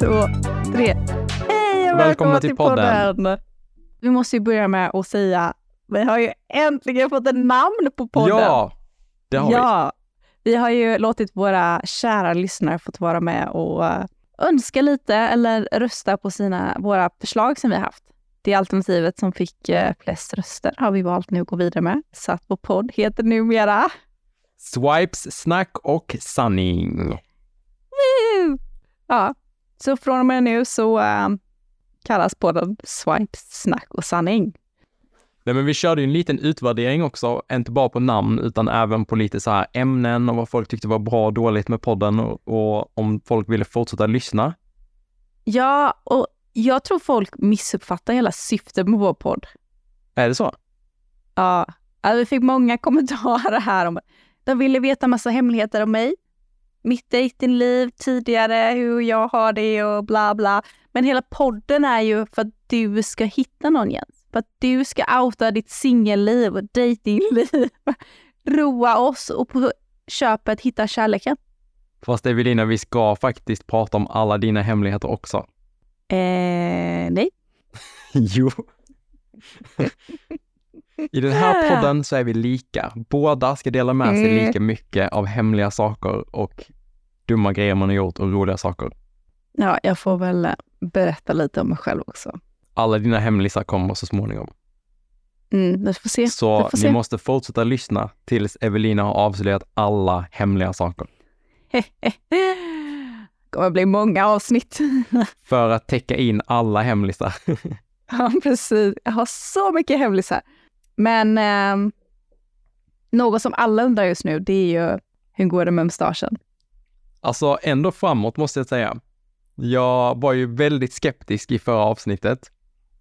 två, tre. Hej och välkomna, till podden. Vi måste ju börja med att säga, vi har ju äntligen fått en namn på podden. Ja, det har ja. Vi har ju låtit våra kära lyssnare fått vara med och eh, önska lite eller rösta på sina, våra förslag som vi har haft. Det alternativet som fick eh, flest röster har vi valt nu att gå vidare med. Så att vår podd heter numera Swipes, snack och sanning. Woo! Ja, så från och med nu så äh, kallas podden Swipes, snack och sanning. Nej, men vi körde ju en liten utvärdering också, inte bara på namn utan även på lite så här ämnen och vad folk tyckte var bra och dåligt med podden och, och om folk ville fortsätta lyssna. Ja, och jag tror folk missuppfattar hela syftet med vår podd. Är det så? Ja, alltså vi fick många kommentarer här om de ville veta massa hemligheter om mig, mitt dejtingliv tidigare, hur jag har det och bla bla. Men hela podden är ju för att du ska hitta någon Jens. För att du ska outa ditt singelliv och dejtingliv. Roa oss och på köpet hitta kärleken. Fast Evelina, vi ska faktiskt prata om alla dina hemligheter också. Eh, nej. jo. I den här podden så är vi lika. Båda ska dela med sig Mm. lika mycket av hemliga saker och dumma grejer man har gjort och roliga saker. Ja, jag får väl eh, berätta lite om mig själv också. Alla dina hemlisar kommer så småningom. Mm, vi får se. Så får ni se. måste fortsätta lyssna tills Evelina har avslöjat alla hemliga saker. Det kommer bli många avsnitt. För att täcka in alla hemlisar. Ja, precis. Jag har så mycket hemlisar. Men eh, något som alla undrar just nu, det är ju hur går det med mustaschen? Alltså ändå framåt måste jag säga. Jag var ju väldigt skeptisk i förra avsnittet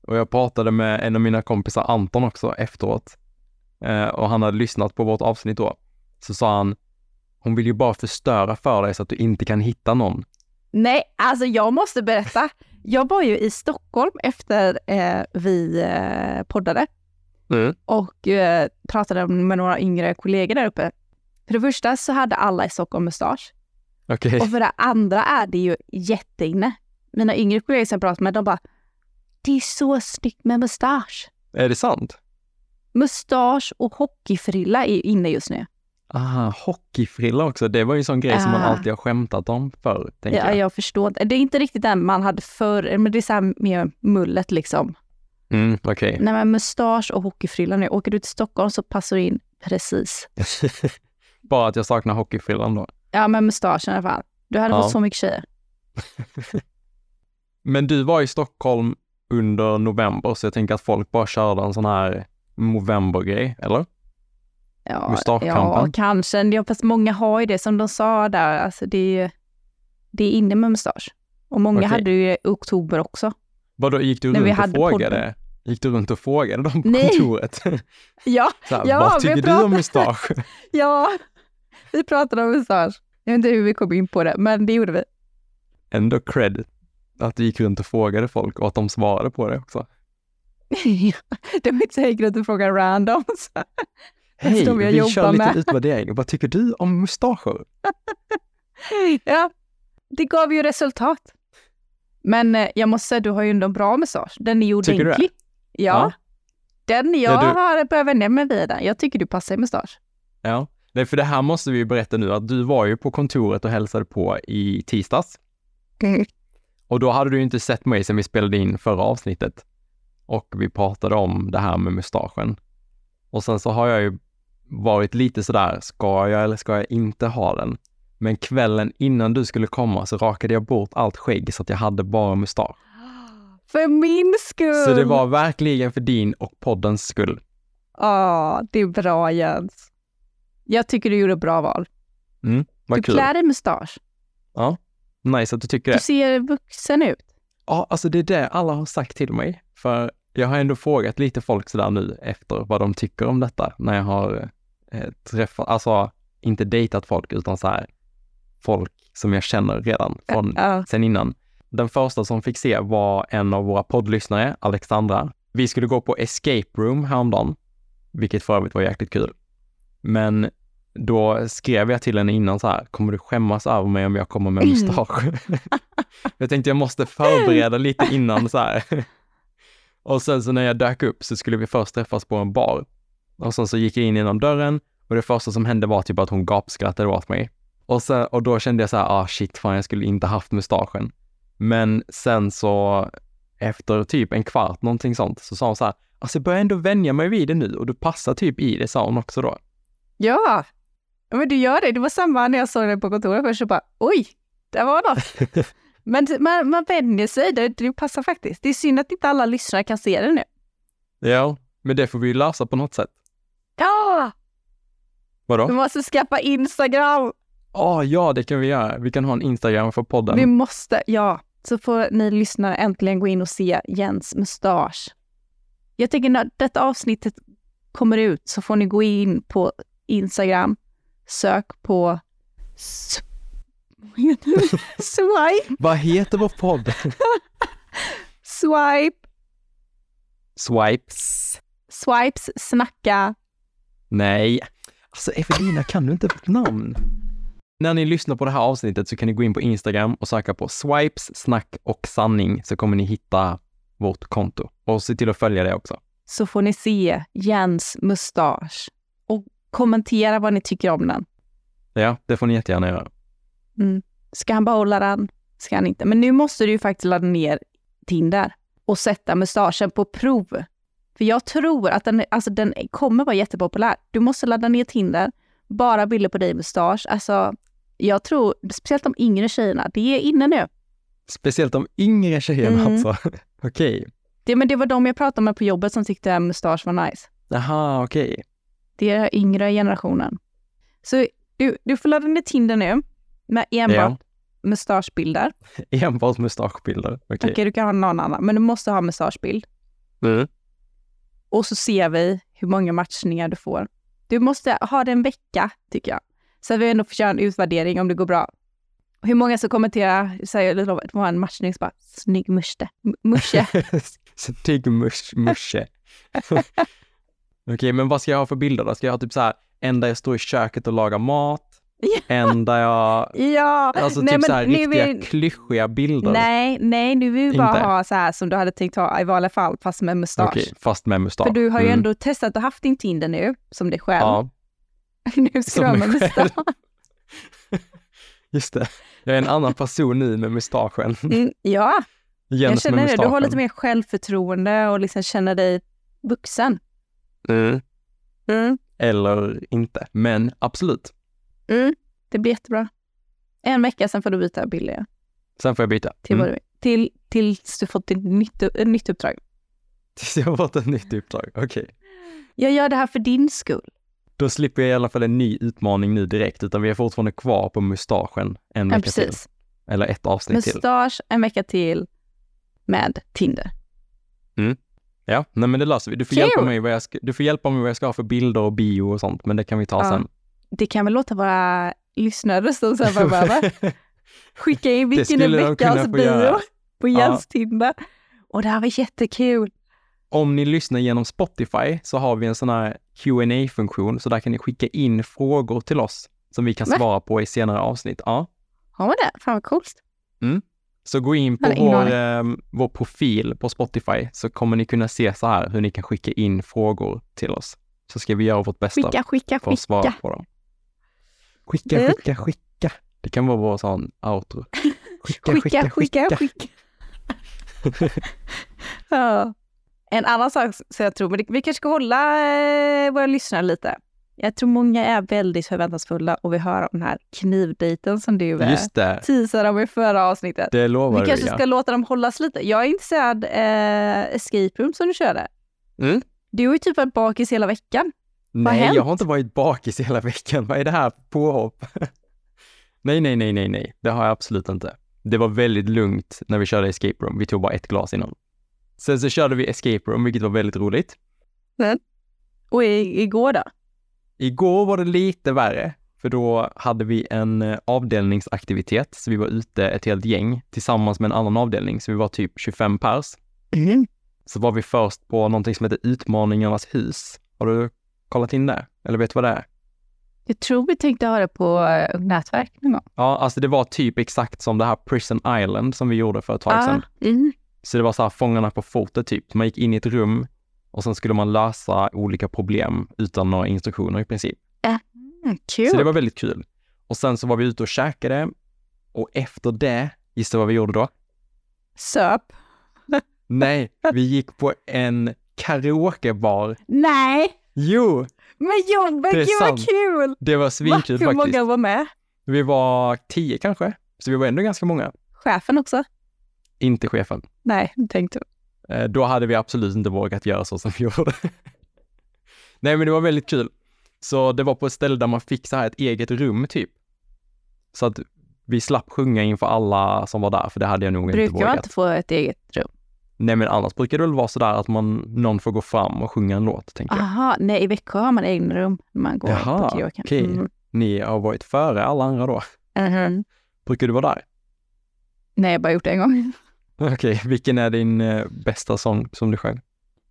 och jag pratade med en av mina kompisar Anton också efteråt eh, och han hade lyssnat på vårt avsnitt då. Så sa han, hon vill ju bara förstöra för dig så att du inte kan hitta någon. Nej, alltså jag måste berätta. Jag var ju i Stockholm efter eh, vi eh, poddade och eh, pratade med några yngre kollegor där uppe. För det första så hade alla i Stockholm mustasch. Okej. Och för det andra är det ju jätteinne. Mina yngre kollegor som jag pratat med, de bara Det är så snyggt med mustasch. Är det sant? Mustasch och hockeyfrilla är inne just nu. Ah, hockeyfrilla också. Det var ju en sån grej som man Ah. alltid har skämtat om förr, Ja, jag. jag förstår. Det är inte riktigt den man hade förr, men det är så här mer mullet liksom. Mm, okej. Nej men mustasch och hockeyfrilla nu. Åker du till Stockholm så passar du in precis. bara att jag saknar hockeyfrillan då. Ja men mustaschen i alla fall. Du hade Ja. fått så mycket tjejer. Men du var i Stockholm under november, så jag tänker att folk bara körde en sån här novembergrej, eller? Ja, ja kanske. Ja, fast många har ju det som de sa där. Alltså det är, det är inne med mustasch. Och många Okej. hade ju i oktober också. Vadå, gick du runt och frågade? podden. Gick du runt och frågade dem på Nej. kontoret? Ja, här, Ja, vad tycker du pratar- om mustasch? ja. Vi pratade om mustasch. Jag vet inte hur vi kom in på det, men det gjorde vi. Ändå cred att du gick runt och frågade folk och att de svarade på det också. det var inte så jag gick runt och frågade randoms. Hej, vi kör lite med. utvärdering. Vad tycker du om mustascher? ja, det gav ju resultat. Men eh, jag måste säga, du har ju ändå en bra mustasch. Den är ju Tycker du det? ordentlig. Ja. Ja. Den, jag Ja, du- har börjat vänja mig vid den. Jag tycker du passar i mustasch. Ja, Nej, för det här måste vi ju berätta nu att du var ju på kontoret och hälsade på i tisdags. Och då hade du ju inte sett mig sen vi spelade in förra avsnittet. Och vi pratade om det här med mustaschen. Och sen så har jag ju varit lite sådär, ska jag eller ska jag inte ha den? Men kvällen innan du skulle komma så rakade jag bort allt skägg så att jag hade bara mustasch. För min skull! Så det var verkligen för din och poddens skull. Ja, det är bra Jens. Jag tycker du gjorde bra val. Vad du kul. klär dig mustasch. Nice att du tycker det. Du ser vuxen ut. Ja, alltså det är det alla har sagt till mig. För jag har ändå frågat lite folk sådär nu efter vad de tycker om detta när jag har eh, träffat, alltså inte dejtat folk utan så här folk som jag känner redan från Ja. sen innan. Den första som fick se var en av våra poddlyssnare, Alexandra. Vi skulle gå på escape room häromdagen, vilket för övrigt var jäkligt kul. Men då skrev jag till henne innan så här, kommer du skämmas över mig om jag kommer med mustasch? jag tänkte jag måste förbereda lite innan så här. Och sen så när jag dök upp så skulle vi först träffas på en bar. Och sen så gick jag in genom dörren och det första som hände var typ att hon gapskrattade åt mig. Och, sen, och då kände jag så här, ah shit, fan jag skulle inte haft mustaschen. Men sen så efter typ en kvart, någonting sånt, så sa hon så här, alltså jag börjar ändå vänja mig vid det nu och du passar typ i det, sa hon också då. Ja, men du gör det. Det var samma när jag såg dig på kontoret först och bara, oj, det var något. men man, man vänjer sig, det, det passar faktiskt. Det är synd att inte alla lyssnare kan se det nu. Ja, men det får vi ju lösa på något sätt. Ja! Vadå? Vi måste skaffa Instagram. Oh, ja, det kan vi göra. Vi kan ha en Instagram för podden. Vi måste, ja. Så får ni lyssnare äntligen gå in och se Jens mustasch. Jag tänker när detta avsnittet kommer ut så får ni gå in på Instagram, sök på Swipe. Vad heter vår podd? Swipe. Swipes. Swipes snacka. Nej, alltså Evelina, kan du inte vårt namn? När ni lyssnar på det här avsnittet så kan ni gå in på Instagram och söka på swipes, snack och sanning så kommer ni hitta vårt konto. Och se till att följa det också. Så får ni se Jens mustasch och kommentera vad ni tycker om den. Ja, det får ni jättegärna göra. Mm. Ska han behålla den? Ska han inte? Men nu måste du ju faktiskt ladda ner Tinder och sätta mustaschen på prov. För jag tror att den, alltså den kommer vara jättepopulär. Du måste ladda ner Tinder, bara bilder på dig mustasch. Alltså, jag tror, speciellt de yngre tjejerna, det är inne nu. Speciellt de yngre tjejerna Mm. alltså? Okej. Det, men det var de jag pratade med på jobbet som tyckte att mustasch var nice. Jaha, okej. Det är yngre generationen. Så du, du får ladda ner Tinder nu med enbart Ja. mustaschbilder. Enbart mustaschbilder. Okej. Okej, du kan ha någon annan, men du måste ha mustaschbild. Mm. Och så ser vi hur många matchningar du får. Du måste ha det en vecka, tycker jag. Så att vi ändå får köra en utvärdering om det går bra. Hur många som kommenterar, säger var en matchning, så bara snygg muste, musche. Snygg musch, musche. Okej, men vad ska jag ha för bilder då? Ska jag ha typ så här, en där jag står i köket och lagar mat? En där jag, ja! alltså Nej, typ så här riktiga vill- klyschiga bilder? Nej, nej, nu vill vi bara Inte? ha så här som du hade tänkt ha i vanliga fall, fast med mustasch. Okej, fast med mustasch. För du har ju Mm. ändå testat och haft din Tinder nu, som dig själv. Ja, nu själv. mustasch. just det. Jag är en annan person nu med mustaschen. Mm, ja, jag Jens känner med det. Du har lite mer självförtroende och liksom känner dig vuxen. Mm. Mm. Eller inte, men absolut. Mm. Det blir jättebra. En vecka, sen får du byta bild igen. Sen får jag byta. Till, Mm. vad du vill. till, tills du fått ett nytt, ett nytt uppdrag. Tills jag har fått ett nytt uppdrag. Okej. Jag gör det här för din skull. Då slipper jag i alla fall en ny utmaning nu direkt, utan vi är fortfarande kvar på mustaschen en Ja, vecka till. precis. Eller ett avsnitt till. Mustasch en vecka till med Tinder. Ja, nej men det löser vi. Du får, Kul! hjälpa mig vad jag ska, du får hjälpa mig vad jag ska ha för bilder och bio och sånt, men det kan vi ta Ja. sen. Det kan väl låta våra lyssnare som sen framöver. Skicka in vilken veckans bio på Jens Tinder. Och det här var jättekul. Om ni lyssnar genom Spotify så har vi en sån här qa funktion så där kan ni skicka in frågor till oss som vi kan Va? svara på i senare avsnitt. Ja. Har man det? Fan vad coolt. Så gå in på vår, eh, vår profil på Spotify så kommer ni kunna se så här hur ni kan skicka in frågor till oss. Så ska vi göra vårt bästa Skicka, skicka, för att svara skicka. på dem. Skicka, Mm. skicka, skicka. Det kan vara vår sån outro. Skicka, Skicka, skicka, skicka. ja. En annan sak som jag tror, men vi kanske ska hålla eh, våra lyssnare lite. Jag tror många är väldigt förväntansfulla och vill höra om den här knivdejten som du eh, Just det, teasade om i förra avsnittet. det lovar Vi kanske ja. ska låta dem hållas lite. Jag är intresserad eh, escape room som du körde. Mm. Du har ju typ varit bakis hela veckan. Nej, hänt? jag har inte varit bakis hela veckan. Vad är det här påhopp? nej, nej, nej, nej, nej. Det har jag absolut inte. Det var väldigt lugnt när vi körde escape room. Vi tog bara ett glas innan. Sen så körde vi escape room, vilket var väldigt roligt. Och i, igår då? Igår var det lite värre, för då hade vi en eh, avdelningsaktivitet, så vi var ute ett helt gäng tillsammans med en annan avdelning, så vi var typ 25 pers. Så var vi först på någonting som heter Utmaningarnas hus. Har du kollat in det? Eller vet du vad det är? Jag tror vi tänkte ha det på eh, nätverk någon gång. Ja, alltså det var typ exakt som det här Prison Island som vi gjorde för ett tag sedan. Ah, mm. Så det var så här fångarna på fotet typ. Man gick in i ett rum och sen skulle man lösa olika problem utan några instruktioner i princip. Mm, kul. Så det var väldigt kul. Och sen så var vi ute och käkade och efter det, gissa vad vi gjorde då? Söp. Nej, vi gick på en karaokebar. Nej, Jo, men jobbet, gud vad kul! det var Va? svinkul Hur faktiskt. många var med? Vi var tio kanske, så vi var ändå ganska många. Chefen också? Inte chefen. Nej, tänkte Eh, Då hade vi absolut inte vågat göra så som vi gjorde. Nej, men det var väldigt kul. Så det var på ett ställe där man fick så här ett eget rum typ. Så att vi slapp sjunga inför alla som var där, för det hade jag nog inte Brukar vågat. man inte få ett eget rum? Nej, men annars brukar det väl vara så där att man, någon får gå fram och sjunga en låt, tänker jag. Aha, nej i Växjö har man egna rum när man går Jaha, på karaoke. okej. Mm. Ni har varit före alla andra då. Mhm. Brukar du vara där? Nej, jag har bara gjort det en gång. Okej, vilken är din eh, bästa sång som du sjöng?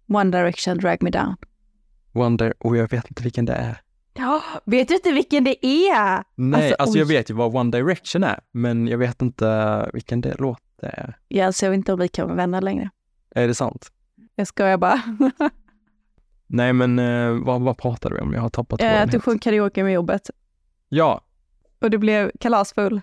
One Direction, Drag Me Down. Wonder, och jag vet inte vilken det är. Ja, vet du inte vilken det är? Nej, alltså, Alltså, jag vet ju vad One Direction är, men jag vet inte vilken det låt det är. Jag ser inte om vi kan vara vänner längre. Är det sant? Jag skojar bara. Nej, men eh, vad, vad pratar vi om? Jag har tappat Eh, tråden. Att du sjöng karaoke med jobbet Ja, och du blev kalasfull.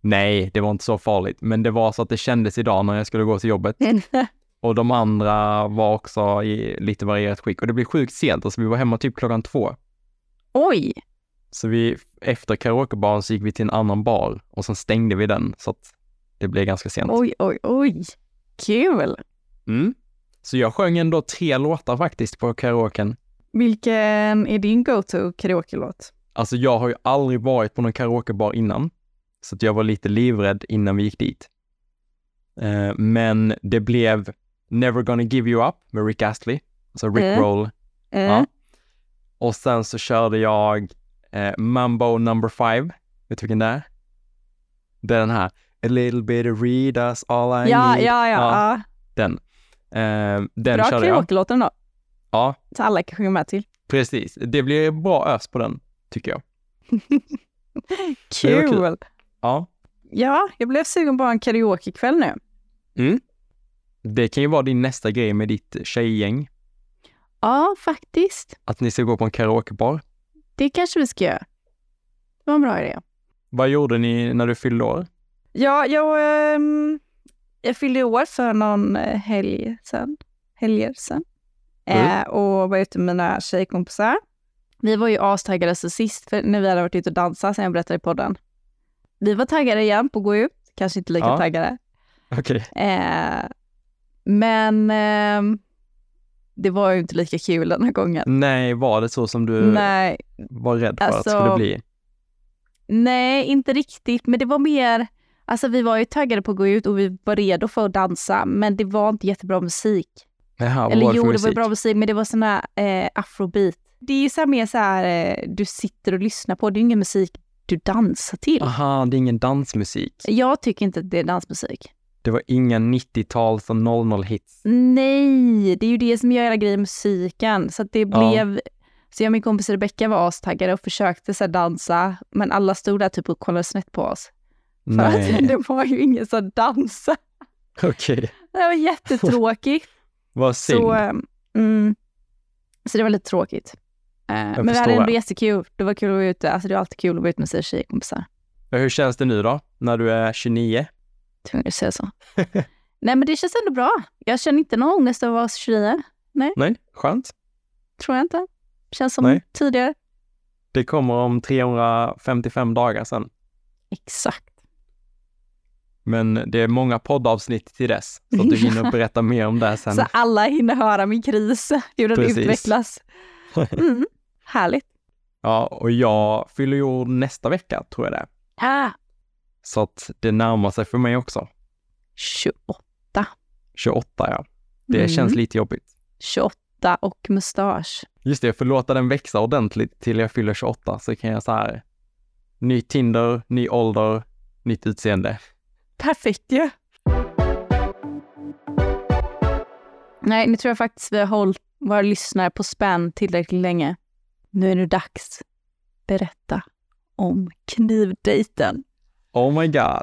Nej, det var inte så farligt, men det var så att det kändes idag när jag skulle gå till jobbet och de andra var också i lite varierat skick och det blev sjukt sent, alltså vi var hemma typ klockan två. Oj! Så vi, efter karaokebaren så gick vi till en annan bar och sen stängde vi den så att det blev ganska sent. Oj, oj, oj. Kul! Mm. Så jag sjöng ändå tre låtar faktiskt på karaoken. Vilken är din go-to karaoke-låt? Alltså jag har ju aldrig varit på någon karaokebar innan, så att jag var lite livrädd innan vi gick dit. Eh, men det blev Never gonna give you up med Rick Astley, alltså Rick Mm. Roll. Eh, Ja. Och sen så körde jag eh, Mambo number five, vet du vilken det är? Det är den här A little bit of readers all I ja, need. ja, ja, ja. Den. Eh, den Bra körde jag. karaoke-låten då. Ja, Så alla kan sjunga med till. precis. Det blir bra ös på den, tycker jag. Kul! kul. Ja. Ja, jag blev sugen på en karaokekväll nu. Mm. Det kan ju vara din nästa grej med ditt tjejgäng, Ja, faktiskt. att ni ska gå på en karaokebar. Det kanske vi ska göra. Det var en bra idé. Vad gjorde ni när du fyllde år? Ja, jag, ehm, jag fyllde år för någon eh, helg sen. Helger sen. Mm. Eh, och var ute med mina tjejkompisar. Vi var ju astaggade så sist för när vi hade varit ute och dansat sen jag berättade i podden. Vi var taggade igen på att gå ut. Kanske inte lika Ja. taggade. Okej. Eh, men ehm, det var ju inte lika kul den här gången. Nej, var det så som du Nej, var rädd för att det Alltså, skulle bli? Nej, inte riktigt, men det var mer... Alltså vi var ju taggade på att gå ut och vi var redo för att dansa, men det var inte jättebra musik. Jaha, Eller jo, för det var musik? bra musik, men det var sån här eh, afrobeat. Det är ju så här mer så här, eh, du sitter och lyssnar på, det är ju ingen musik du dansar till. Aha, det är ingen dansmusik. Jag tycker inte att det är dansmusik. Det var inga 90-tals och 00-hits. Nej, det är ju det som gör hela grejen musiken. Så att det Ja. blev... Så jag och min kompis Rebecca var astaggade och försökte så dansa, men alla stod där typ och kollade snett på oss. För Nej, att det var ju ingen som dansade. okej. Det var jättetråkigt. Vad synd. så, mm, så det var lite tråkigt. Men vi hade ändå det. jättekul. Det var kul att vara ute. Alltså det är alltid kul att vara ute med sina tjejkompisar. Hur känns det nu då, när du är 29? Tvungen att säga så. Nej men det känns ändå bra. Jag känner inte någon ångest över att vara 29. Nej, skönt. Tror jag inte. Känns som Nej. tidigare. Det kommer om 355 dagar sen. Exakt. Men det är många poddavsnitt till dess, så att du hinner berätta mer om det sen. Så alla hinner höra min kris, hur den Precis. utvecklas. Mm, härligt. Ja, och jag fyller ju år nästa vecka, tror jag det. Ah, Så att det närmar sig för mig också. 28. 28, ja. Det Mm. känns lite jobbigt. 28 och mustasch. Just det, jag får låta den växa ordentligt till jag fyller 28, så kan jag så här, ny Tinder, ny ålder, nytt utseende. Perfekt ju. Nej, nu tror jag faktiskt vi har hållit våra lyssnare på spänn tillräckligt länge. Nu är det dags berätta om knivdejten. Oh my god.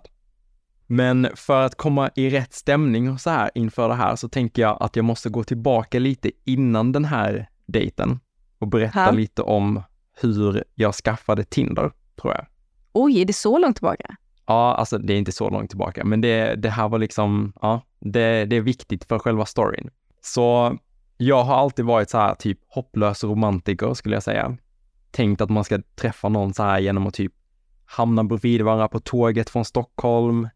Men för att komma i rätt stämning och så här inför det här så tänker jag att jag måste gå tillbaka lite innan den här dejten och berätta Ja. lite om hur jag skaffade Tinder, tror jag. Oj, är det så långt tillbaka? Ja, alltså det är inte så långt tillbaka, men det, det här var liksom, ja, det, det är viktigt för själva storyn. Så jag har alltid varit så här typ hopplös romantiker skulle jag säga. Tänkt att man ska träffa någon så här genom att typ hamna bredvid varandra på tåget från Stockholm.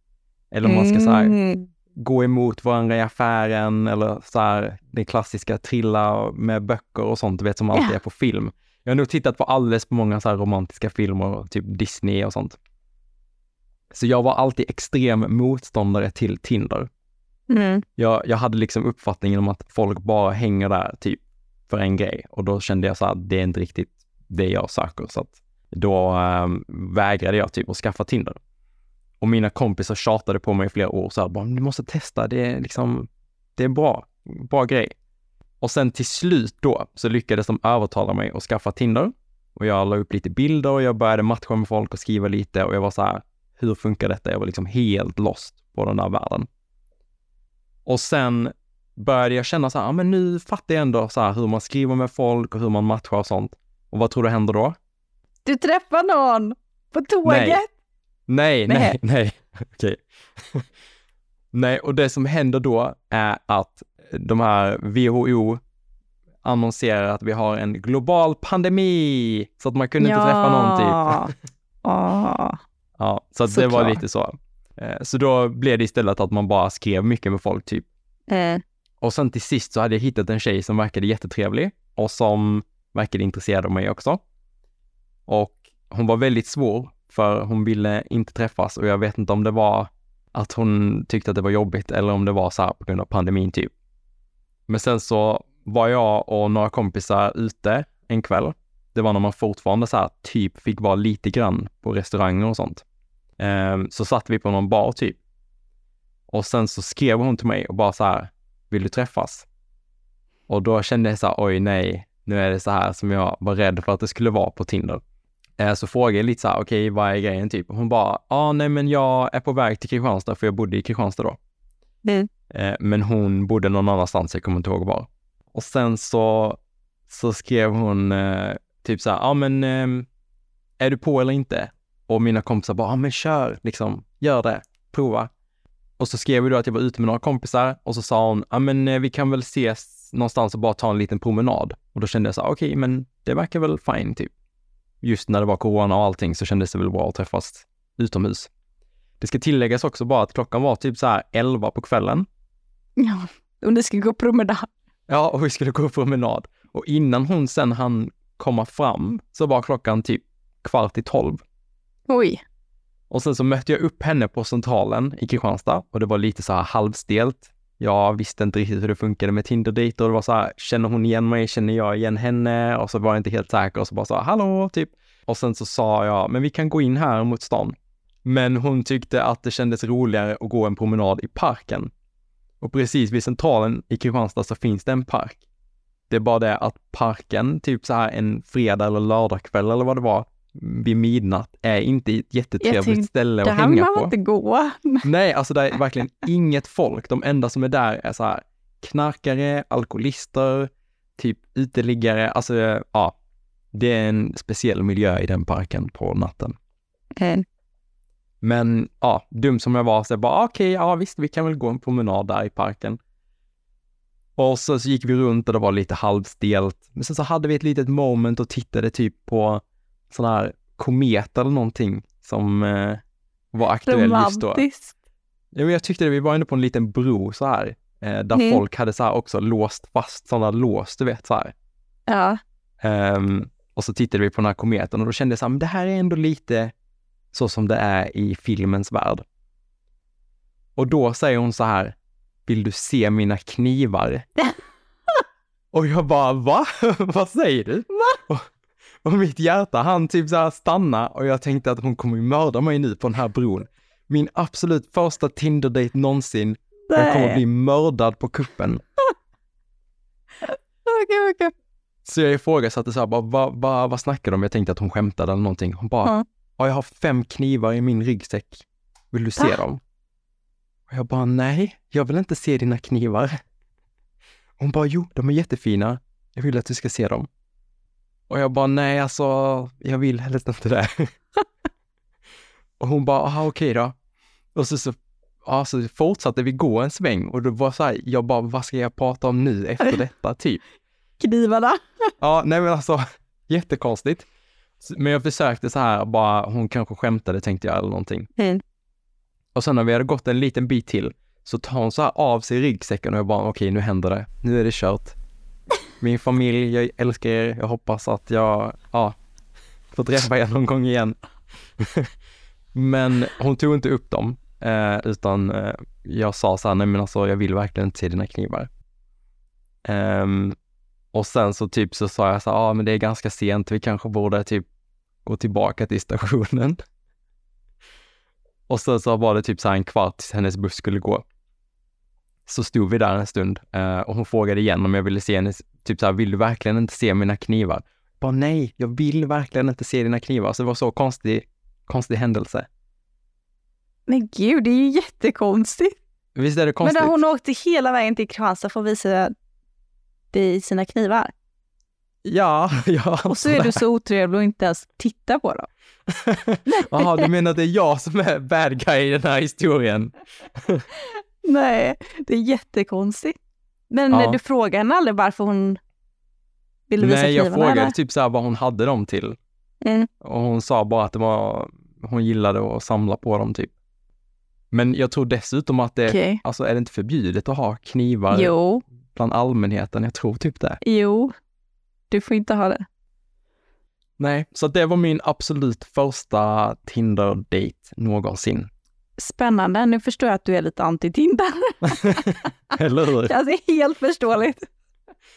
Eller om man ska så här Mm. gå emot varandra i affären eller så här det klassiska trilla med böcker och sånt, du vet som alltid är på film. Jag har nog tittat på alldeles för många så här romantiska filmer, typ Disney och sånt. Så jag var alltid extrem motståndare till Tinder. Mm. Jag, jag hade liksom uppfattningen om att folk bara hänger där typ för en grej och då kände jag så här, det är inte riktigt det jag söker. Så att då ehm, vägrade jag typ att skaffa Tinder. Och mina kompisar tjatade på mig i flera år så här, bara, du måste testa, det är liksom, det är bra, bra grej. Och sen till slut då så lyckades de övertala mig att skaffa Tinder. Och jag la upp lite bilder och jag började matcha med folk och skriva lite och jag var så här, hur funkar detta? Jag var liksom helt lost på den där världen. Och sen började jag känna så här, ja men nu fattar jag ändå så här hur man skriver med folk och hur man matchar och sånt. Och vad tror du händer då? Du träffar någon på tåget? Nej. Nej, nej, Nej. Okej. nej, och det som händer då är att de här WHO annonserar att vi har en global pandemi, så att man kunde inte träffa någon typ. Ja. Ja, så att det var Såklart. lite så. Eh, Så då blev det istället att man bara skrev mycket med folk typ. Eh, Och sen till sist så hade jag hittat en tjej som verkade jättetrevlig och som verkade intresserad av mig också. Och hon var väldigt svår för hon ville inte träffas och jag vet inte om det var att hon tyckte att det var jobbigt eller om det var så här på grund av pandemin typ. Men sen så var jag och några kompisar ute en kväll. Det var när man fortfarande så här typ fick vara lite grann på restauranger och sånt. Ehm, så satt vi på någon bar typ. Och sen så skrev hon till mig och bara så här, vill du träffas? Och då kände jag så här, oj nej, nu är det så här som jag var rädd för att det skulle vara på Tinder. Eh, Så frågade jag lite så här, okej, vad är grejen typ? Hon bara, ja, ah, nej, men jag är på väg till Kristianstad, för jag bodde i Kristianstad då. Mm. Eh, Men hon bodde någon annanstans, jag kommer inte ihåg var. Och sen så, så skrev hon eh, typ så här, ja ah, men ehm, är du på eller inte? Och mina kompisar bara, ah, men kör, liksom, gör det, prova. Och så skrev vi då att jag var ute med några kompisar och så sa hon, ja men eh, vi kan väl ses någonstans och bara ta en liten promenad. Och då kände jag så okej, men det verkar väl fine typ. Just när det var corona och allting så kändes det väl bra att träffas utomhus. Det ska tilläggas också bara att klockan var typ så här 11 på kvällen. ja. Och ni ska gå promenad. Ja, och vi skulle gå promenad. Och innan hon sen hann komma fram så var klockan typ kvart i tolv. Oj. Och sen så mötte jag upp henne på Centralen i Kristianstad och det var lite så här halvstelt. Jag visste inte riktigt hur det funkade med Tinder-dejter och det var så här, känner hon igen mig? Känner jag igen henne? Och så var jag inte helt säker och så bara så här, hallå, typ. Och sen så sa jag, men vi kan gå in här mot stan. Men hon tyckte att det kändes roligare att gå en promenad i parken. Och precis vid Centralen i Kristianstad så finns det en park. Det är bara det att parken, typ så här en fredag eller lördagkväll eller vad det var, vid midnatt, är inte ett jättetrevligt tänkte, ställe Där att hänga på. inte gå. Nej, alltså det är verkligen inget folk. De enda som är där är så här knarkare, alkoholister, typ uteliggare. Alltså, ja, det är en speciell miljö i den parken på natten. Eh, Men ja, dum som jag var så jag bara okej, ja visst, vi kan väl gå en promenad där i parken. Och så, så gick vi runt och det var lite halvstelt. Men sen så hade vi ett litet moment och tittade typ på sån här komet eller någonting som eh, var aktuell just då. romantiskt. Ja, men jag tyckte det, vi var inne på en liten bro så här, eh, där Mm. folk hade så här också låst fast sådana lås, du vet så här. Ja. Ehm, och så tittade vi på den här kometen och då kände jag så här, men det här är ändå lite så som det är i filmens värld. Och då säger hon så här, vill du se mina knivar? och jag bara, va? Vad säger du? Va? Och, mitt hjärta han typ så här stanna och jag tänkte att hon kommer ju mörda mig nu på den här bron. Min absolut första Tinder-date någonsin. Jag kommer Nej. bli mördad på kuppen. Okej, okej. Så jag ifrågasatte så här, bara, vad, vad, vad snackar de om? Jag tänkte att hon skämtade eller någonting. Hon bara, Ja. ja, jag har fem knivar i min ryggsäck. Vill du se Va? dem? Och jag bara, nej, jag vill inte se dina knivar. Hon bara, jo, de är jättefina. Jag vill att du ska se dem. Och jag bara, nej, alltså, jag vill helst inte det. och hon bara, aha, okej då. Och så, så, ja, så fortsatte vi gå en sväng och då var så här, jag bara, vad ska jag prata om nu efter detta, typ? Knivarna. Ja, nej men alltså, jättekonstigt. Men jag försökte så här, bara, hon kanske skämtade tänkte jag eller någonting. Mm. Och sen när vi hade gått en liten bit till så tar hon så här av sig ryggsäcken och jag bara, okej nu händer det. Nu är det kört. Min familj, jag älskar er. Jag hoppas att jag, ja, får träffa er någon gång igen. men hon tog inte upp dem, eh, utan eh, jag sa så här, nej men alltså jag vill verkligen inte se dina knivar. Um, och sen så typ så sa jag så här, ja men det är ganska sent, vi kanske borde typ gå tillbaka till stationen. Och sen så var det typ så här en kvart tills hennes buss skulle gå. Så stod vi där en stund eh, och hon frågade igen om jag ville se hennes, typ så här, vill du verkligen inte se mina knivar? Bara nej, jag vill verkligen inte se dina knivar. Så det var så konstig, konstig händelse. Men gud, det är ju jättekonstigt. Visst är det Men konstigt? där hon åkte hela vägen till Kristianstad för att visa dig sina knivar. Ja, ja. Och så är du så otrevlig och inte ens tittar på dem. Jaha, du menar att det är jag som är bad guy i den här historien? Nej, det är jättekonstigt. Men Ja. du frågade henne aldrig varför hon ville visa Nej, jag knivarna? frågade eller? typ så här vad hon hade dem till. Mm. Och hon sa bara att det var, hon gillade att samla på dem typ. Men jag tror dessutom att det, Okej. alltså är det inte förbjudet att ha knivar Jo, bland allmänheten? Jag tror typ det. jo. Du får inte ha det. Nej, så det var min absolut första Tinder-date någonsin. Spännande. Nu förstår jag att du är lite anti-Tinder. Eller hur? Alltså helt förståeligt.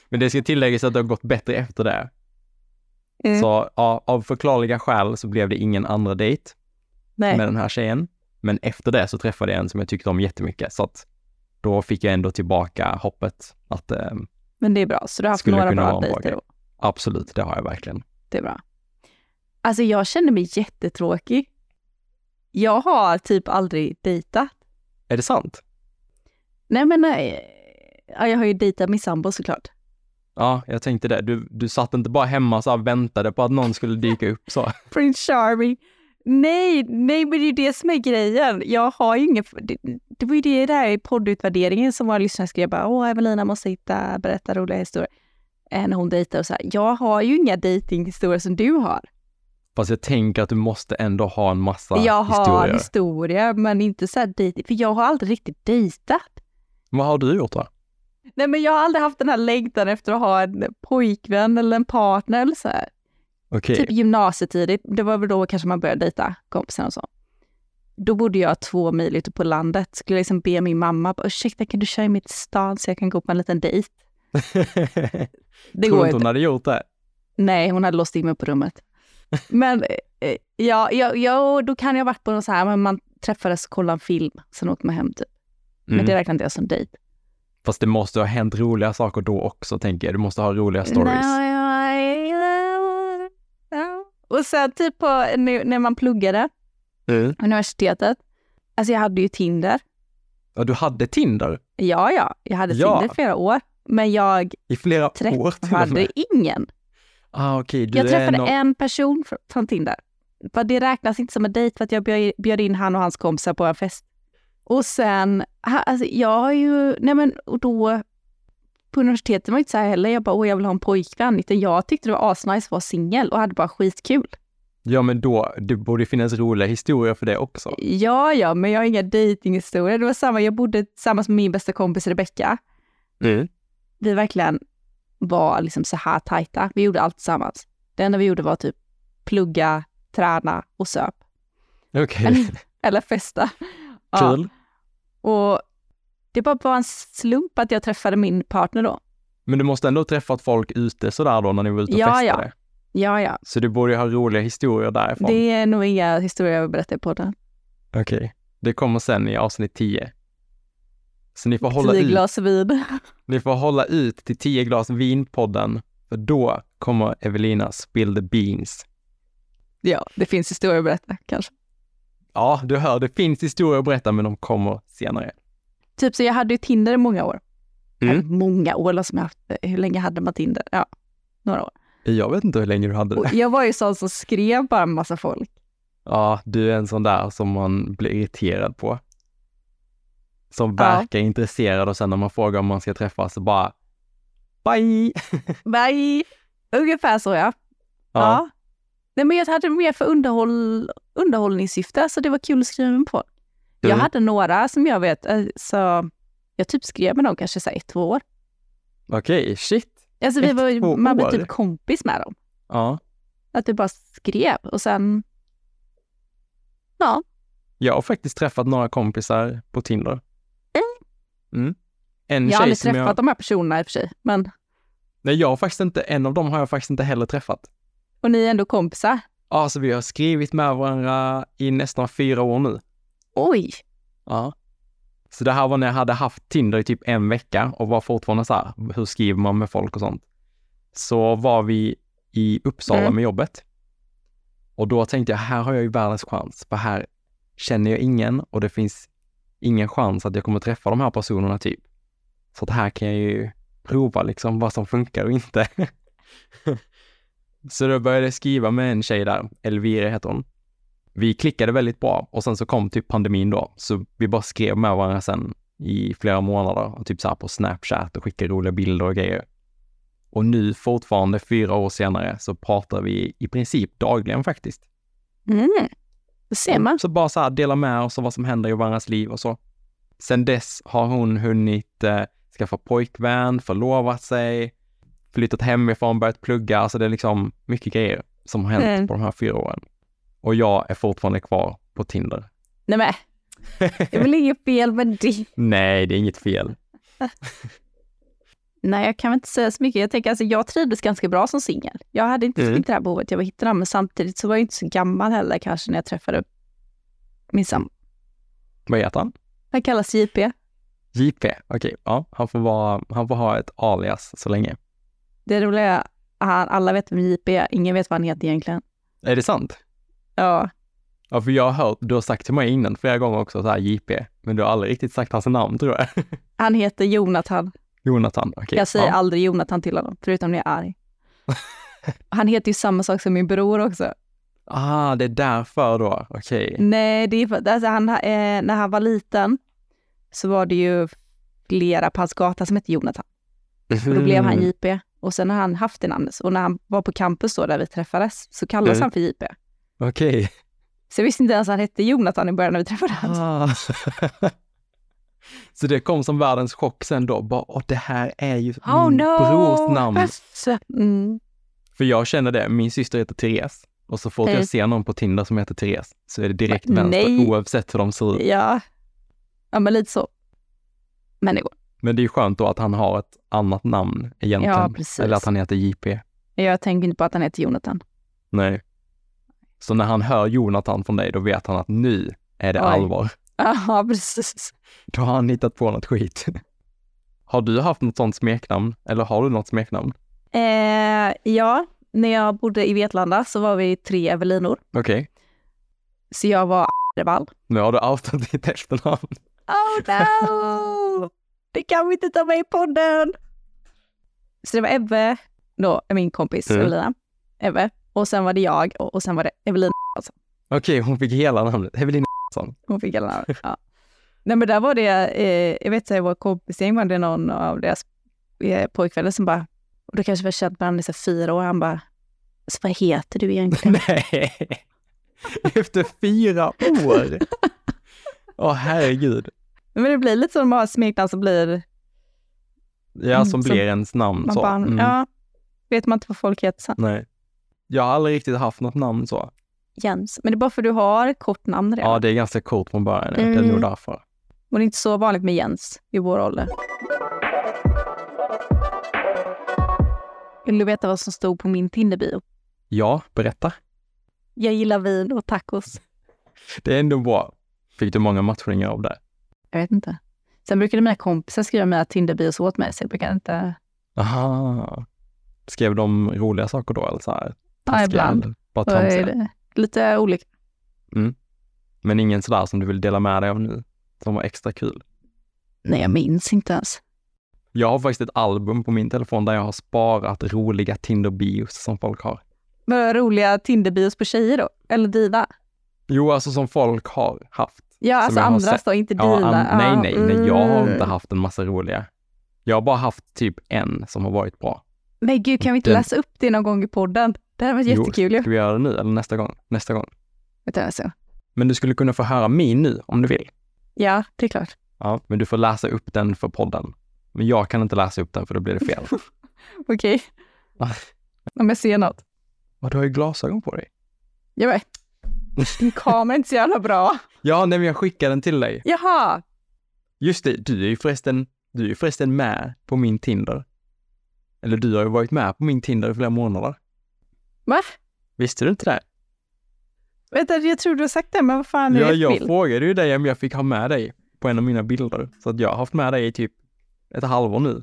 Men det ska tilläggas att det har gått bättre efter det. Mm. Så ja, av förklarliga skäl så blev det ingen andra dejt Nej. med den här tjejen. Men efter det så träffade jag en som jag tyckte om jättemycket. Så att då fick jag ändå tillbaka hoppet att eh, Men det är bra. Så du har haft några bra dejter absolut, det har jag verkligen. Det är bra. Alltså jag känner mig jättetråkig. Jag har typ aldrig dejtat. Är det sant? Nej men nej. Ja, jag har ju dejtat min sambo såklart. Ja, jag tänkte det. Du, du satt inte bara hemma så och väntade på att någon skulle dyka upp så. Prince Charming. Nej, nej men det är ju det som är grejen. Jag har ju ingen... Det, det var ju det där i poddutvärderingen som våra lyssnare skrev bara åh Evelina måste hitta, berätta roliga historier. Eh, När hon dejtar och så här. Jag har ju inga dejtinghistorier som du har. Fast jag tänker att du måste ändå ha en massa jag har historier. historia men inte så dejting. För jag har aldrig riktigt dejtat. Vad har du gjort då? Nej men jag har aldrig haft den här längtan efter att ha en pojkvän eller en partner eller så här. Okej, Typ gymnasietidigt, det var väl då kanske man började dejta kompisar och så. Då bodde jag två mil ute på landet. Skulle liksom be min mamma, ursäkta kan du köra mig till stan så jag kan gå på en liten dejt? Det tror går inte hon hade gjort det? Nej, hon hade låst in mig på rummet. Men eh, ja, ja, ja, då kan jag ha varit på något så här, men man träffades och kollade en film, sen åkte man hem typ. Men Mm. det räknar inte jag som dejt. Fast det måste ha hänt roliga saker då också, tänker jag. Du måste ha roliga stories. Och sen typ på, när när man pluggade, Mm. universitetet. Alltså jag hade ju Tinder. Ja, du hade Tinder Ja, ja, jag hade Ja. Tinder i flera år. Men jag i flera år till och med. ingen. Ah, du Jag träffade nå- en person fr- från Tinder. Det räknas inte som en dejt för att jag bjöd- in han och hans kompisar på en fest. Och sen, alltså jag har ju, nej men och då på universitetet var det inte så här heller, jag bara åh jag vill ha en pojkvän. Utan jag tyckte det var asnice att vara singel och hade bara skitkul. Ja, men då, det borde finnas roliga historier för det också. Ja, ja, men jag har inga dejtinghistorier. Det var samma, jag bodde tillsammans med min bästa kompis Rebecca. Mm. vi verkligen var liksom så här tajta. Vi gjorde allt tillsammans. Det enda vi gjorde var typ plugga, träna och söp. Okej, Eller, eller festa. Ja. kul. Och det bara var en slump att jag träffade min partner då. Men du måste ändå ha träffat folk ute sådär då när ni var ute och Ja, ja. festade? Ja, ja. Så du borde ju ha roliga historier därifrån. Det är nog inga historier jag vill berätta på den. Okej, det kommer sen i avsnitt 10. Så ni får, hålla Tio ut, glas vin. ni får hålla ut till 10 glas vinpodden. För då kommer Evelina spill the beans. Ja, det finns historier att berätta kanske. Ja, du hör, det finns historier att berätta, men de kommer senare. Typ så jag hade ju Tinder i många år. Mm. Eller många år, som jag haft, hur länge hade man Tinder? Ja, några år. Jag vet inte hur länge du hade Och det. jag var ju sån som skrev bara en massa folk. Ja, du är en sån där som man blir irriterad på. Som Ja. verkar intresserad och sen när man frågar om man ska träffas så bara Bye! Bye! Ungefär så ja. ja. Nej, men jag hade mer för underhåll, underhållningssyfte, så det var kul att skriva med. Jag Mm. hade några som jag vet, eh, så jag typ skrev med dem kanske så ett, två år. Okej, shit. Alltså vi Ett, var, man blev typ kompis med dem. Ja. Att du bara skrev och sen... Ja, Jag har faktiskt träffat några kompisar på Tinder. Mm. En jag har aldrig träffat jag... de här personerna i och för sig. Men, Nej, jag har faktiskt inte, en av dem har jag faktiskt inte heller träffat. och ni är ändå kompisar. Ja, så vi har skrivit med varandra i nästan fyra år nu. Oj! Ja. Så det här var när jag hade haft Tinder i typ en vecka och var fortfarande så här, hur skriver man med folk och sånt. Så var vi i Uppsala Mm. med jobbet. Och då tänkte jag, här har jag ju världens chans, för här känner jag ingen och det finns ingen chans att jag kommer träffa de här personerna typ. Så att här kan jag ju prova liksom vad som funkar och inte. så då började jag skriva med en tjej där, Elvira heter hon. Vi klickade väldigt bra och sen så kom typ pandemin då, så vi bara skrev med varandra sen i flera månader och typ så här på Snapchat och skickade roliga bilder och grejer. Och nu fortfarande fyra år senare så pratar vi i princip dagligen faktiskt. Mm. Det ser man. Så bara så här dela med oss av vad som händer i varandras liv och så. Sen dess har hon hunnit eh, skaffa pojkvän, förlovat sig, flyttat hemifrån, börjat plugga. Alltså det är liksom mycket grejer som har hänt Mm. på de här fyra åren. Och jag är fortfarande kvar på Tinder. Nej men, det är väl inget fel med det. Nej, det är inget fel. Nej, jag kan väl inte säga så mycket. Jag tänker alltså, jag trivdes ganska bra som singel. Jag hade inte Mm. det här behovet, jag var hittade den, men samtidigt så var jag inte så gammal heller kanske när jag träffade min sambo. Vad heter han? Han kallas JP. JP. Okej, ja, han får, vara, han får ha ett alias så länge. Det roliga är att alla vet vem JP är, ingen vet vad han heter egentligen. Är det sant? Ja, Ja, för jag har hört, du har sagt till mig innan flera gånger också så här JP, men du har aldrig riktigt sagt hans namn tror jag. han heter Jonathan. Jonathan, okej. Jag säger ja. aldrig Jonathan till honom, förutom när jag är arg. han heter ju samma sak som min bror också. Ah, det är därför då, okej. Nej, det är för, alltså han, eh, när han var liten så var det ju flera på hans gata som hette Jonathan. Och då blev han Mm. JP. Och sen har han haft det namnet. Och när han var på campus då, där vi träffades, så kallades Mm. han för JP. Okej. Så jag visste inte ens att han hette Jonathan i början när vi träffades. Ah. så det kom som världens chock sen då, bara, åh, det här är ju Oh min no! brors namn. Så, mm. För jag känner det, min syster heter Therese. Och så fort Hej. jag ser någon på Tinder som heter Therese så är det direkt Va? vänster Nej. oavsett hur de ser ut. Ja. ja, men lite så. Men det går. Men det är ju skönt då att han har ett annat namn egentligen. Ja, precis. Eller att han heter JP. Jag tänker inte på att han heter Jonathan. Nej. Så när han hör Jonathan från dig, då vet han att nu är det Oj. allvar. Ja, precis. Då har han hittat på något skit. Har du haft något sånt smeknamn? Eller har du något smeknamn? Eh, ja, när jag bodde i Vetlanda så var vi tre Evelinor. Okej, Så jag var Arvall. nu har du outat ditt efternamn. Oh no! Det kan vi inte ta med i podden! Så det var Ebbe, då min kompis Mm. Evelina. Ebbe. Och sen var det jag och, och sen var det Evelina. Okej, hon fick hela namnet. Evelina Andersson. Hon fick hela namnet. Ja. Nej men där var det, eh, jag vet att vår kompisgäng var det någon av deras eh, pojkvänner som bara, och då kanske vi har känt varandra i så fyra år, han bara, så vad heter du egentligen? Nej! Efter fyra år! Åh herregud. men det blir lite när man har smeknamn så blir Ja, Mm, som blir ens namn så. bara, Mm. ja, vet man inte vad folk heter sen. Nej. Jag har aldrig riktigt haft något namn så. Jens. Men det är bara för att du har kort namn redan. Ja, det är ganska coolt från början. Det är Mm. nog därför. Och det är inte så vanligt med Jens i vår ålder. Vill du veta vad som stod på min Tinder-bio? Ja, berätta. Jag gillar vin och tacos. Det är ändå bra. Fick du många matchningar av det? Jag vet inte. Sen brukade mina kompisar skriva mina Tinder-bios åt mig, så jag brukar inte... Aha. Skrev de roliga saker då eller så här? Ja, ibland. Bara tramsiga? Lite olika. Men ingen sådär som du vill dela med dig av nu, som var extra kul. Nej, jag minns inte ens. Jag har faktiskt ett album på min telefon där jag har sparat roliga Tinder-bios som folk har. Var roliga Tinder-bios på tjejer då? Eller dina? Jo, alltså som folk har haft. Ja, alltså andras då, inte Ja, dina. an- nej, Ja, nej, nej, jag har mm. inte haft en massa roliga. Jag har bara haft typ en som har varit bra. Men gud, kan vi inte Den- läsa upp det någon gång i podden? Det här var Jo, jättekul ju. Ska vi göra det nu eller nästa gång? Nästa gång. Vänta, alltså. Men du skulle kunna få höra min nu om du vill. Ja, det är klart. Ja, men du får läsa upp den för podden. Men jag kan inte läsa upp den för då blir det fel. Okej. Va? Om jag ser något. Vad du har ju glasögon på dig. Jag vet. Din kamera är inte så jävla bra. Ja, nej, men jag skickar den till dig. Jaha. Just det, du är ju förresten, du är ju förresten med på min Tinder. Eller du har ju varit med på min Tinder i flera månader. Va? Visste du inte det? Vänta, jag tror du har sagt det, men vad fan är Ja, det jag bild? frågade ju dig om jag fick ha med dig på en av mina bilder. Så att jag har haft med dig i typ ett halvår nu.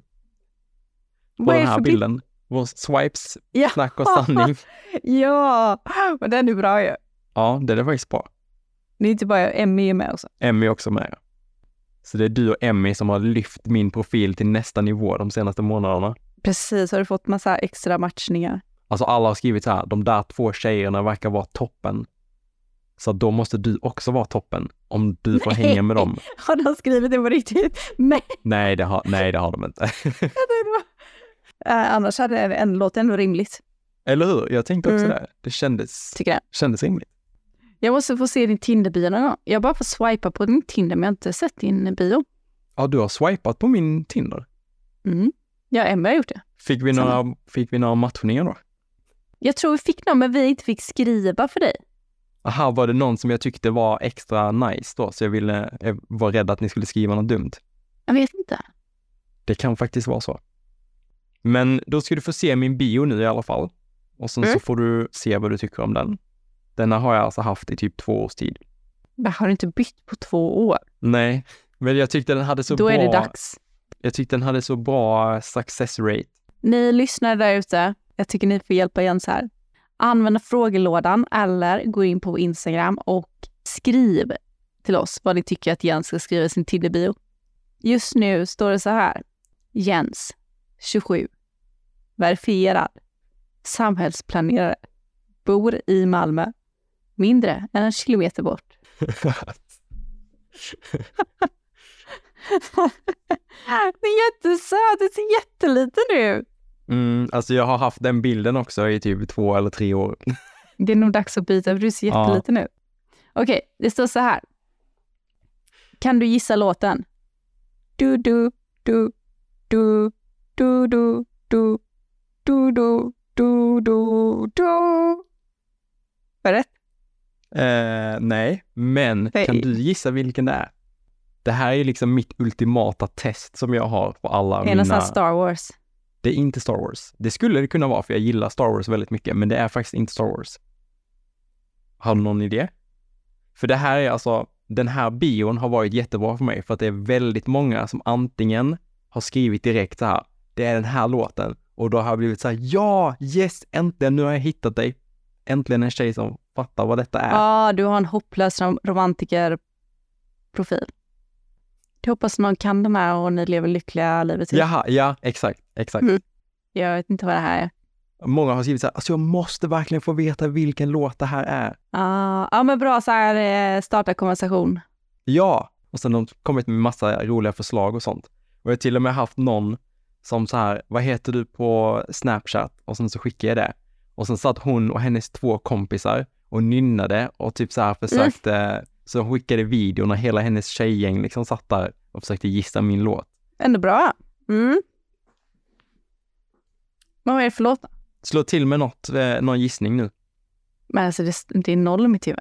På Vad den här för bild? bilden. Vår swipes, Ja. snack och sanning. Ja, men den är bra ju. Ja, det är faktiskt bra. Det är inte bara Emmy är med också. Emmy är också med. Så det är du och Emmy som har lyft min profil till nästa nivå de senaste månaderna. Precis, har du fått massa extra matchningar? Alltså alla har skrivit så här, de där två tjejerna verkar vara toppen. Så då måste du också vara toppen om du får Nej. hänga med dem. Har de skrivit det på riktigt? Nej. Nej, det har, nej, det har de inte. Äh, annars hade det en låt ändå rimligt, Eller hur? Jag tänkte också Mm. det. Det kändes, tycker jag. kändes rimligt. Jag måste få se din Tinder-bio någon gång. Jag bara får swipa på din Tinder, men jag har inte sett din bio. Ja, du har swipat på min Tinder. Mm. Ja, Emma har gjort det. Fick vi Samma. några, fick vi några matchningar då? Jag tror vi fick någon, men vi inte fick skriva för dig. Aha, var det någon som jag tyckte var extra nice då, så jag ville, jag var rädd att ni skulle skriva något dumt? Jag vet inte. Det kan faktiskt vara så. Men då ska du få se min bio nu i alla fall. Och sen Mm. så får du se vad du tycker om den. Denna har jag alltså haft i typ två års tid. Men har du inte bytt på två år? Nej, men jag tyckte den hade så Då bra... är det dags. Jag tyckte den hade så bra success rate. Ni lyssnare där ute, jag tycker ni får hjälpa Jens här. Använd frågelådan eller gå in på Instagram och skriv till oss vad ni tycker att Jens ska skriva i sin Tinder-bio. Just nu står det så här. Jens, 27, verifierad, samhällsplanerare, bor i Malmö, mindre än en kilometer bort. det är jättesöt, det ser jätteliten ut. Mm, alltså jag har haft den bilden också i typ två eller tre år. Det är nog dags att byta, för du ser Ja. jätteliten ut. Okej, det står så här. Kan du gissa låten? Du, du, du, du, du, du, du, du, du, du, du, du. Var det rätt? Eh, nej, men Nej. kan du gissa vilken det är? Det här är ju liksom mitt ultimata test som jag har på alla Det är mina... Star Wars. Det är inte Star Wars. Det skulle det kunna vara för jag gillar Star Wars väldigt mycket, men det är faktiskt inte Star Wars. Har du någon idé? För det här är alltså, den här bion har varit jättebra för mig för att det är väldigt många som antingen har skrivit direkt så här, det är den här låten och då har jag blivit så här, ja, yes, äntligen, nu har jag hittat dig. Äntligen en tjej som fattar vad detta är. Ja, du har en hopplös romantikerprofil. Jag hoppas någon kan den här och ni lever lyckliga livet ut. Jaha, ja, exakt, exakt. Mm. Jag vet inte vad det här är. Många har skrivit så här, alltså jag måste verkligen få veta vilken låt det här är. Ah, ja, men bra så här eh, starta konversation. Ja, och sen har de kommit med massa roliga förslag och sånt. Och jag har till och med haft någon som så här, vad heter du på Snapchat? Och sen så skickade jag det. Och sen satt hon och hennes två kompisar och nynnade och typ så här försökte, så hon skickade video när hela hennes tjejgäng liksom satt där och försökte gissa min låt. Ändå bra. Mm. Men vad är det för låt? Slå till med något, eh, någon gissning nu. Men alltså det, det är noll i mitt huvud.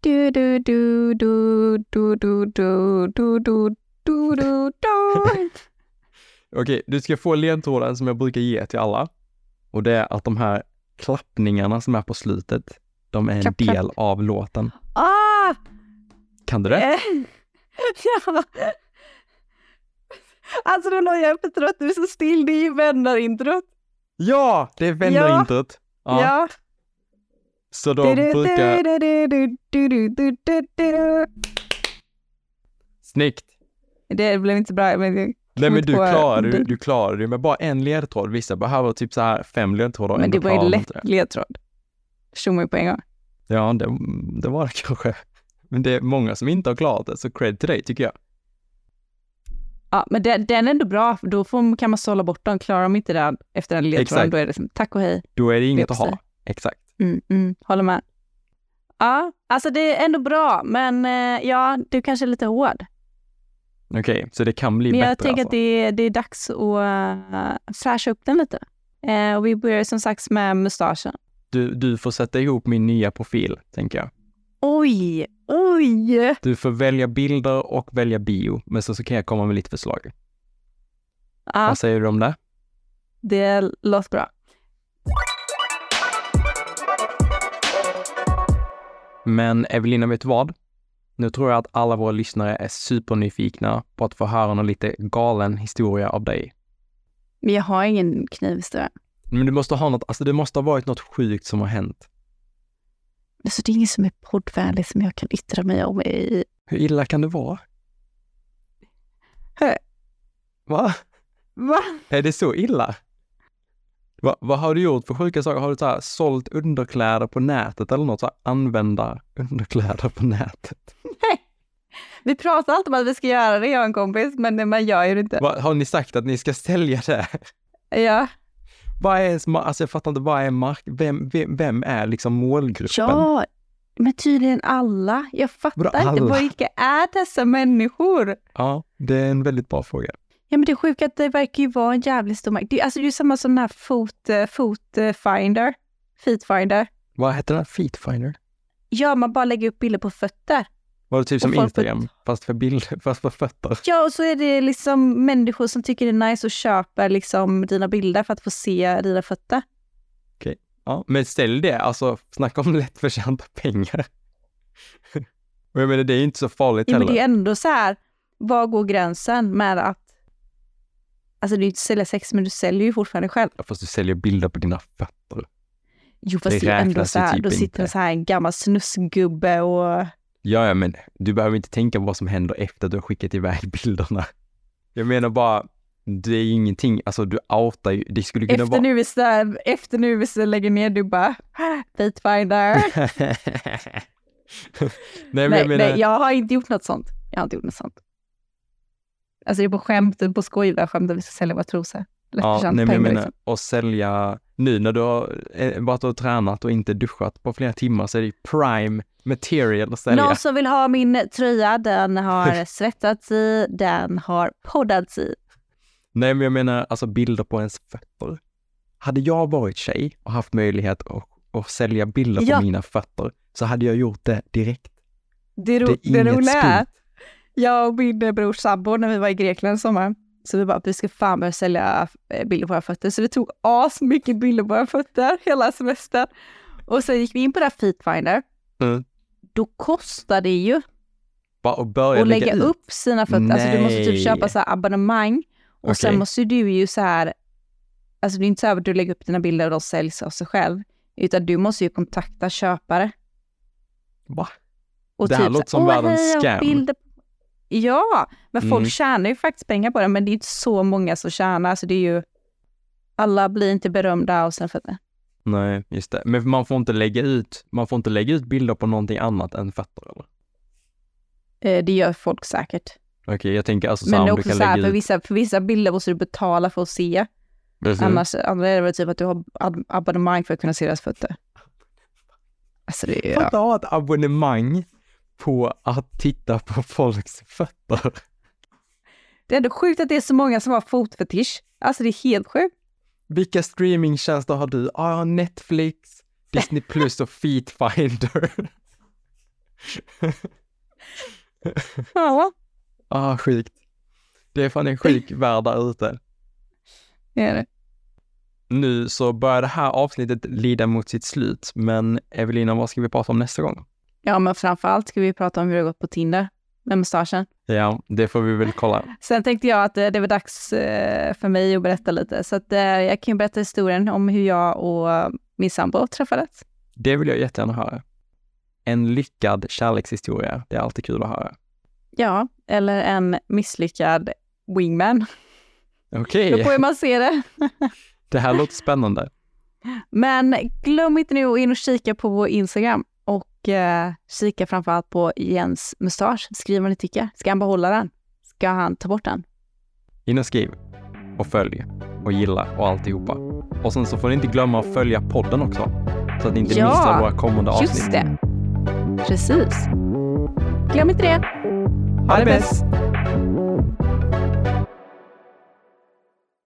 Du, du, du, du, du, du, du, du, du, du, du, du. Okej, du ska få ledtråden som jag brukar ge till alla. Och det är att de här klappningarna som är på slutet, de är en Klapp, klapp. del av låten. Kan du det? Eh, ja. Alltså då la jag är trött, du är så still, det är ju vänner-introt. Ja, det är vänner-introt. Ja. Ja. Så då brukar... Snyggt! Det blev inte bra. Men Nej men du klarade du, du klarade det med bara en ledtråd. Vissa behöver typ så här fem ledtrådar men det var ju de lätt det. ledtråd. Tog mig på en gång. Ja, det, det var det kanske. Men det är många som inte har klarat det, så cred till dig tycker jag. Ja, men den, den är ändå bra. för Då får, kan man sålla bort dem. Klarar de inte det efter den ledtråden, då är det som tack och hej. Då är det inget att ha. Exakt. Mm, mm, håller med. Ja, alltså det är ändå bra, men eh, ja, du kanske är lite hård. Okej, så det kan bli Men jag bättre tänker alltså. att det är, det är dags att uh, fräscha upp den lite. Eh, och vi börjar som sagt med mustaschen. Du, du får sätta ihop min nya profil, tänker jag. Oj, oj! Du får välja bilder och välja bio, men så, så kan jag komma med lite förslag. Ja, Vad säger du om det? det låter bra. Men Evelina, vet du vad? Nu tror jag att alla våra lyssnare är supernyfikna på att få höra någon lite galen historia av dig. Men jag har ingen knivhistoria. Men du måste ha något, alltså det måste ha varit något sjukt som har hänt. Alltså, det är ingen som är poddvänlig som jag kan yttra mig om i... Hur illa kan det vara? Hö. Va? Va? Är det så illa? Va, vad har du gjort för sjuka saker? Har du så här, sålt underkläder på nätet eller något? Så här, använda underkläder på nätet? Vi pratar alltid om att vi ska göra det, jag och en kompis, men man gör ju det inte. Va, har ni sagt att ni ska sälja det? Ja, Vad är alltså jag fattar inte, vad är mark... Vem, vem, vem är liksom målgruppen? ja, men tydligen alla. Jag fattar inte, alla? vilka är dessa människor? Ja, det är en väldigt bra fråga. Ja, men det är sjukt att det verkar ju vara en jävligt stor marknad. Det, alltså, det är samma som den här fot, eh, fot eh, finder, feet finder. Vad heter den? Feetfinder? Ja, man bara lägger upp bilder på fötter. Var det typ som Instagram, fast för bilder, fast för fötter? Ja, och så är det liksom människor som tycker det är nice och köper liksom dina bilder för att få se dina fötter. Ja, men ställ det, alltså snacka om lättförtjänta pengar. Och jag menar, det är ju inte så farligt Ja, men det heller. är ändå så här, var går gränsen med att... Alltså det är ju inte sälja sex, men du säljer ju fortfarande själv. Fast du säljer bilder på dina fötter. Jo, fast Det är ändå så här, typ då sitter inte. så här en gammal snusgubbe och... Ja, ja, men du behöver inte tänka på vad som händer efter att du har skickat iväg bilderna. Jag menar bara, det är ju ingenting, alltså du outar ju, det skulle kunna Efter vara... nu, vi så, efter nu vi så lägger ner, du bara... Feetfinder. nej, men nej, jag menar, nej, jag har inte gjort något sånt. Jag har inte gjort något sånt. Alltså det är på skämt, på skoj, där skämt att vi ska sälja våra trosor. ja, nej, men jag menar, liksom. att sälja, nu när du har eh, varit och tränat och inte duschat på flera timmar så är det prime material att sälja. Någon som vill ha min tröja, den har svettats i, den har poddats i. Nej, men jag menar alltså bilder på ens fötter. Hade jag varit tjej och haft möjlighet att, att sälja bilder Ja. på mina fötter så hade jag gjort det direkt. Det, ro- Det är det roliga är, skumt. jag och min brors sambo när vi var i Grekland i sommar, så vi bara, vi ska fan börja sälja eh, bilder på våra fötter. Så vi tog as mycket bilder på våra fötter hela semestern. Och sen gick vi in på det här Feetfinder. Mm. Då kostar det ju Bara att börja lägga ut. upp sina fötter. Alltså du måste Nej. typ köpa så här abonnemang. Och Okej. sen måste du ju så här, alltså det är inte så här att du lägger upp dina bilder och de säljs av sig själv. Utan du måste ju kontakta köpare. Va? Och Det här typ låter som "Åh, världens hej, scam." Ja, men folk Mm. tjänar ju faktiskt pengar på det, men det är inte så många som tjänar. Så det är ju, alla blir inte berömda av sina fötter. Nej, just det. Men man får inte lägga ut, man får inte lägga ut bilder på någonting annat än fötter eller? Eh, Det gör folk säkert. Okej, jag tänker alltså så Men det är också så här, för ut... vissa, för vissa bilder måste du betala för att se. Precis. Annars, andra är det väl typ att du har ab- abonnemang för att kunna se deras fötter. Alltså det är För ja. ett abonnemang på att titta på folks fötter. Det är ändå sjukt att det är så många som har fotfetisch. Alltså det är helt sjukt. Vilka streamingtjänster har du? Ah, jag har Netflix, Disney Plus och Feetfinder. Ja, ah, sjukt. Det är fan en sjuk värld där ute. det är det. Nu så börjar det här avsnittet lida mot sitt slut, men Evelina, vad ska vi prata om nästa gång? Ja, men framför allt ska vi prata om hur det har gått på Tinder. med mustaschen. Ja, det får vi väl kolla. Sen tänkte jag att eh, det var dags eh, för mig att berätta lite, så att eh, jag kan ju berätta historien om hur jag och min sambo träffades. Det vill jag jättegärna höra. En lyckad kärlekshistoria, det är alltid kul att höra. Ja, eller en misslyckad wingman. Okej, Då får hur man se det. det här låter spännande. Men glöm inte nu att in och kika på vår Instagram och eh, kika framförallt på Jens mustasch. Skriv vad ni tycker. Ska han behålla den? Ska han ta bort den? In och skriv och följ och gilla och alltihopa. Och sen så får ni inte glömma att följa podden också så att ni inte Ja, missar våra kommande avsnitt. Just det. Precis. Glöm inte det. Ha det bäst!